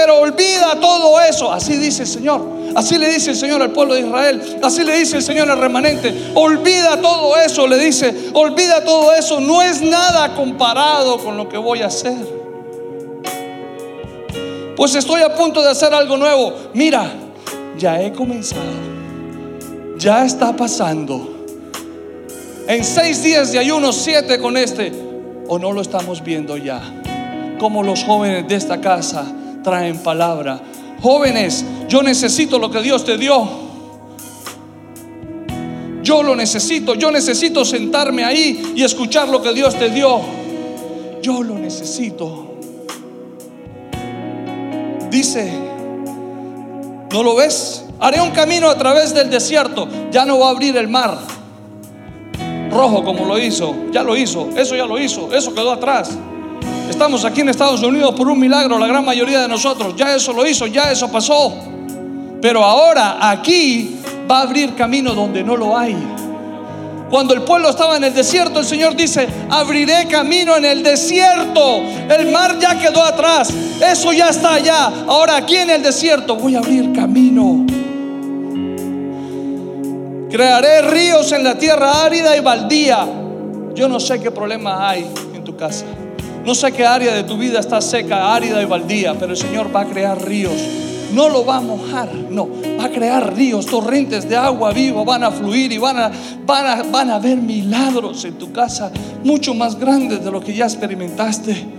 Pero olvida todo eso. Así dice el Señor. Así le dice el Señor al pueblo de Israel. Así le dice el Señor al remanente. Olvida todo eso. Le dice, olvida todo eso. No es nada comparado con lo que voy a hacer. Pues estoy a punto de hacer algo nuevo. Mira, ya he comenzado. Ya está pasando. En seis días de ayuno, siete con este. O no lo estamos viendo ya. Como los jóvenes de esta casa traen palabra. Jóvenes, yo necesito lo que Dios te dio. Yo lo necesito, yo necesito sentarme ahí y escuchar lo que Dios te dio. Yo lo necesito. Dice, ¿no lo ves? Haré un camino a través del desierto. Ya no va a abrir el mar rojo como lo hizo. Ya lo hizo. Eso ya lo hizo. Eso quedó atrás. Estamos aquí en Estados Unidos por un milagro, la gran mayoría de nosotros. Ya eso lo hizo, ya eso pasó. Pero ahora aquí va a abrir camino donde no lo hay. Cuando el pueblo estaba en el desierto, el Señor dice, abriré camino en el desierto. El mar ya quedó atrás. Eso ya está allá. Ahora aquí en el desierto voy a abrir camino. Crearé ríos en la tierra árida y baldía. Yo no sé qué problema hay en tu casa. No sé qué área de tu vida está seca, árida y baldía, pero el Señor va a crear ríos. No lo va a mojar, no, va a crear ríos, torrentes de agua vivo van a fluir y van a, van a, van a ver milagros en tu casa, mucho más grandes de lo que ya experimentaste.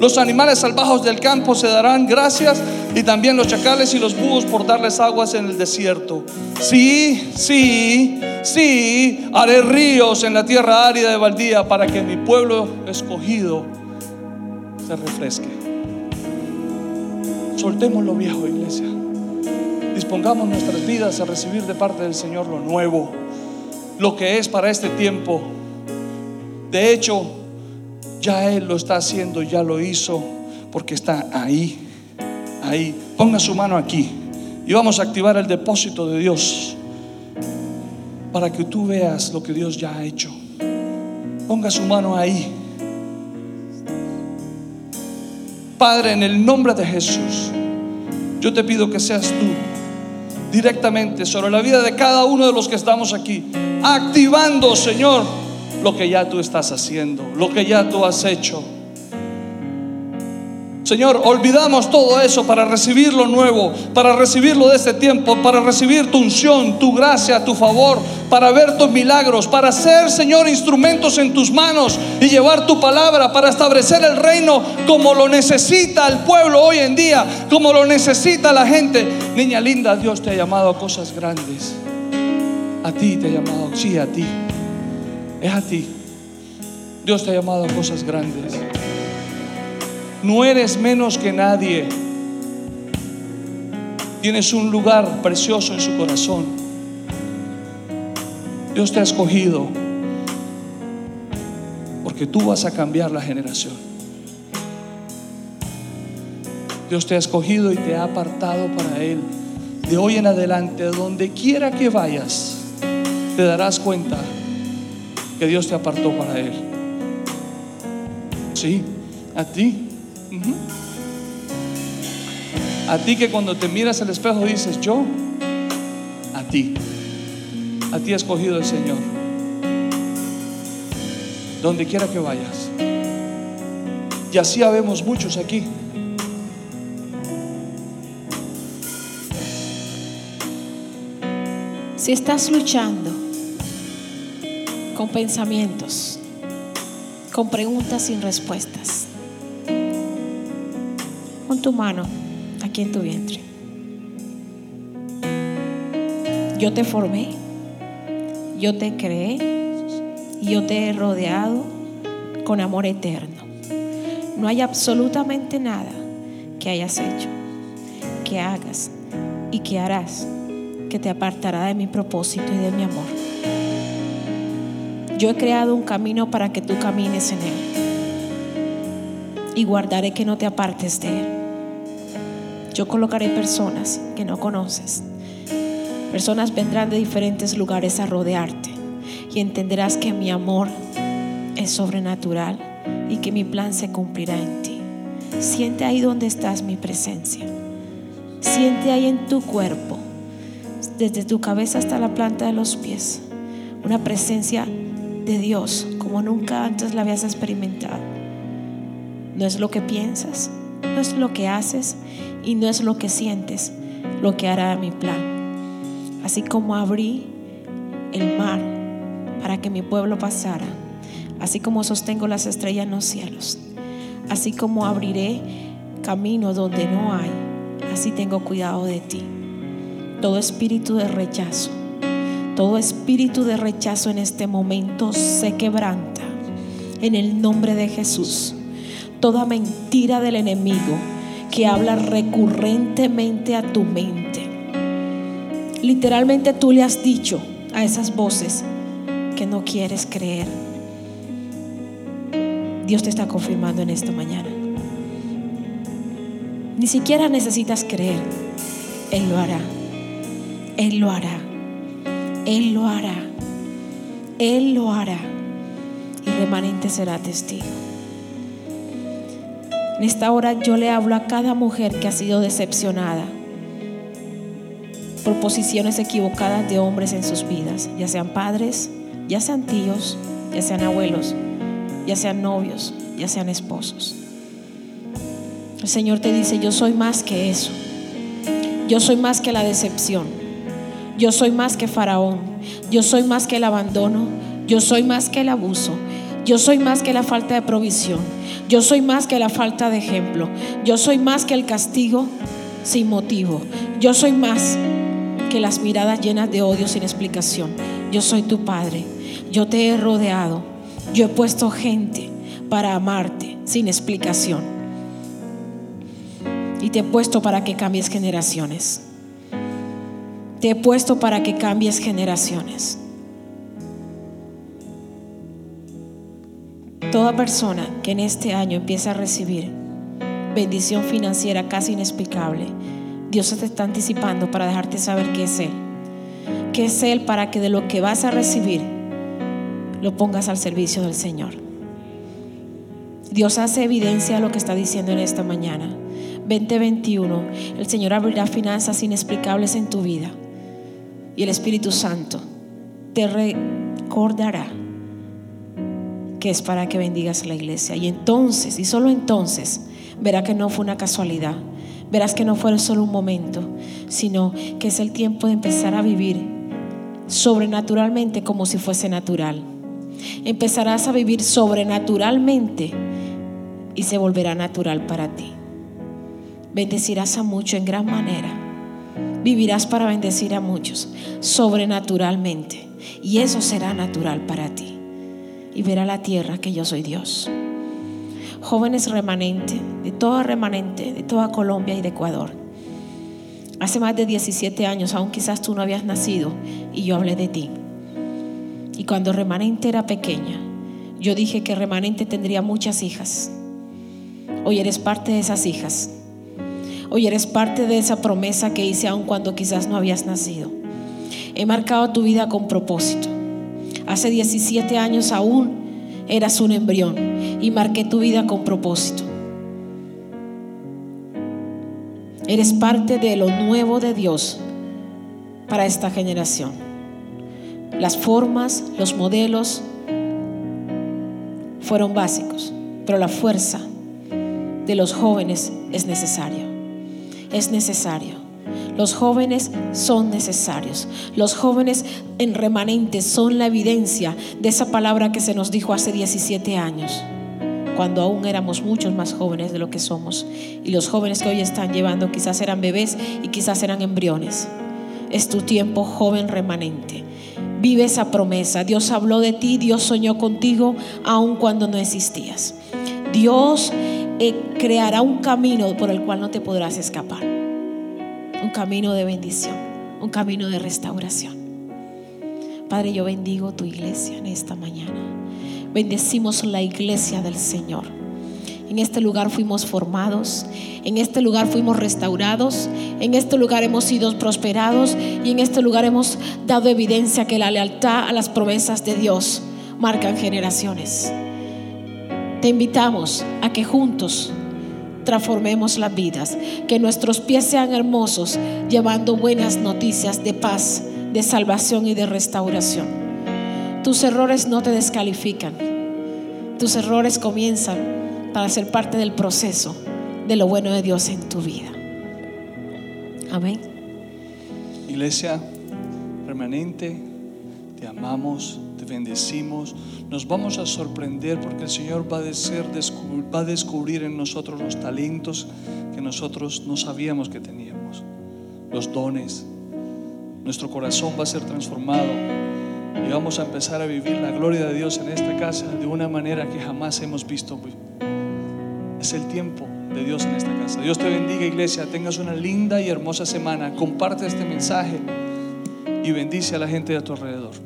Los animales salvajes del campo se darán gracias y también los chacales y los búhos por darles aguas en el desierto. Sí, sí, sí, haré ríos en la tierra árida de Baldía para que mi pueblo escogido se refresque. Soltemos lo viejo, iglesia. Dispongamos nuestras vidas a recibir de parte del Señor lo nuevo, lo que es para este tiempo. De hecho, ya Él lo está haciendo, ya lo hizo, porque está ahí, ahí. Ponga su mano aquí y vamos a activar el depósito de Dios para que tú veas lo que Dios ya ha hecho. Ponga su mano ahí. Padre, en el nombre de Jesús, yo te pido que seas tú directamente sobre la vida de cada uno de los que estamos aquí, activando, Señor, lo que ya tú estás haciendo, lo que ya tú has hecho. Señor, olvidamos todo eso para recibir lo nuevo, para recibir lo de este tiempo, para recibir tu unción, tu gracia, tu favor, para ver tus milagros, para ser, Señor, instrumentos en tus manos y llevar tu palabra, para establecer el reino como lo necesita el pueblo hoy en día, como lo necesita la gente. Niña linda, Dios te ha llamado a cosas grandes. A ti te ha llamado, sí, a ti. Es a ti. Dios te ha llamado a cosas grandes. No eres menos que nadie. Tienes un lugar precioso en su corazón. Dios te ha escogido porque tú vas a cambiar la generación. Dios te ha escogido y te ha apartado para Él. De hoy en adelante, donde quiera que vayas, te darás cuenta que Dios te apartó para Él. Sí, a ti. A ti que cuando te miras al espejo dices, yo, a ti. A ti ha escogido el Señor. Donde quiera que vayas. Y así habemos muchos aquí. Si estás luchando con pensamientos, con preguntas sin respuestas, pon tu mano aquí en tu vientre. Yo te formé, yo te creé yo te he rodeado con amor eterno. No hay absolutamente nada que hayas hecho, que hagas y que harás que te apartará de mi propósito y de mi amor. Yo he creado un camino para que tú camines en él y guardaré que no te apartes de él. Yo colocaré personas que no conoces. Personas vendrán de diferentes lugares a rodearte y entenderás que mi amor es sobrenatural y que mi plan se cumplirá en ti. Siente ahí donde estás mi presencia. Siente ahí en tu cuerpo desde tu cabeza hasta la planta de los pies, una presencia de Dios como nunca antes la habías experimentado. No es lo que piensas, no es lo que haces y no es lo que sientes lo que hará mi plan. Así como abrí el mar para que mi pueblo pasara, así como sostengo las estrellas en los cielos, así como abriré camino donde no hay, así tengo cuidado de ti todo espíritu de rechazo, todo espíritu de rechazo en este momento se quebranta en el nombre de Jesús. Toda mentira del enemigo que habla recurrentemente a tu mente. Literalmente tú le has dicho a esas voces que no quieres creer. Dios te está confirmando en esta mañana. Ni siquiera necesitas creer. Él lo hará. Él lo hará. Él lo hará. Él lo hará. Y remanente será testigo. En esta hora yo le hablo a cada mujer que ha sido decepcionada por posiciones equivocadas de hombres en sus vidas, ya sean padres, ya sean tíos, ya sean abuelos, ya sean novios, ya sean esposos. El Señor te dice, yo soy más que eso. Yo soy más que la decepción. Yo soy más que Faraón. Yo soy más que el abandono. Yo soy más que el abuso. Yo soy más que la falta de provisión. Yo soy más que la falta de ejemplo. Yo soy más que el castigo sin motivo. Yo soy más que las miradas llenas de odio sin explicación. Yo soy tu Padre. Yo te he rodeado. Yo he puesto gente para amarte sin explicación. Y te he puesto para que cambies generaciones. Te he puesto para que cambies generaciones. Toda persona que en este año empieza a recibir bendición financiera casi inexplicable, Dios te está anticipando para dejarte saber que es Él. Que es Él para que de lo que vas a recibir lo pongas al servicio del Señor. Dios hace evidencia lo que está diciendo en esta mañana. 2021, el Señor abrirá finanzas inexplicables en tu vida y el Espíritu Santo te recordará que es para que bendigas a la iglesia. Y entonces, y solo entonces, verá que no fue una casualidad. Verás que no fue solo un momento, sino que es el tiempo de empezar a vivir sobrenaturalmente como si fuese natural. Empezarás a vivir sobrenaturalmente y se volverá natural para ti. Bendecirás a muchos en gran manera. Vivirás para bendecir a muchos sobrenaturalmente. Y eso será natural para ti. Y verá la tierra que yo soy Dios. Jóvenes remanentes, de toda remanente, de toda Colombia y de Ecuador. Hace más de 17 años, aún quizás tú no habías nacido, y yo hablé de ti. Y cuando remanente era pequeña, yo dije que remanente tendría muchas hijas. Hoy eres parte de esas hijas. Hoy eres parte de esa promesa que hice aun cuando quizás no habías nacido. He marcado tu vida con propósito. Hace 17 años aún eras un embrión y marqué tu vida con propósito. Eres parte de lo nuevo de Dios para esta generación. Las formas, los modelos fueron básicos, pero la fuerza de los jóvenes es necesario. Es necesario. Los jóvenes son necesarios. Los jóvenes en remanente son la evidencia de esa palabra que se nos dijo hace 17 años, cuando aún éramos muchos más jóvenes de lo que somos. Y los jóvenes que hoy están llevando quizás eran bebés y quizás eran embriones. Es tu tiempo joven remanente. Vive esa promesa. Dios habló de ti, Dios soñó contigo aun cuando no existías. Dios creará un camino por el cual no te podrás escapar. Un camino de bendición, un camino de restauración. Padre, yo bendigo tu iglesia en esta mañana. Bendecimos la iglesia del Señor. En este lugar fuimos formados, en este lugar fuimos restaurados, en este lugar hemos sido prosperados y en este lugar hemos dado evidencia que la lealtad a las promesas de Dios marcan generaciones. Te invitamos a que juntos transformemos las vidas, que nuestros pies sean hermosos, llevando buenas noticias de paz, de salvación y de restauración. Tus errores no te descalifican, tus errores comienzan para ser parte del proceso de lo bueno de Dios en tu vida. Amén. Iglesia permanente, te amamos, bendecimos. Nos vamos a sorprender porque el Señor va a, descubrir en nosotros los talentos que nosotros no sabíamos que teníamos, los dones. Nuestro corazón va a ser transformado y vamos a empezar a vivir la gloria de Dios en esta casa de una manera que jamás hemos visto. Es el tiempo de Dios en esta casa. Dios te bendiga iglesia, tengas una linda y hermosa semana. Comparte este mensaje y bendice a la gente de tu alrededor.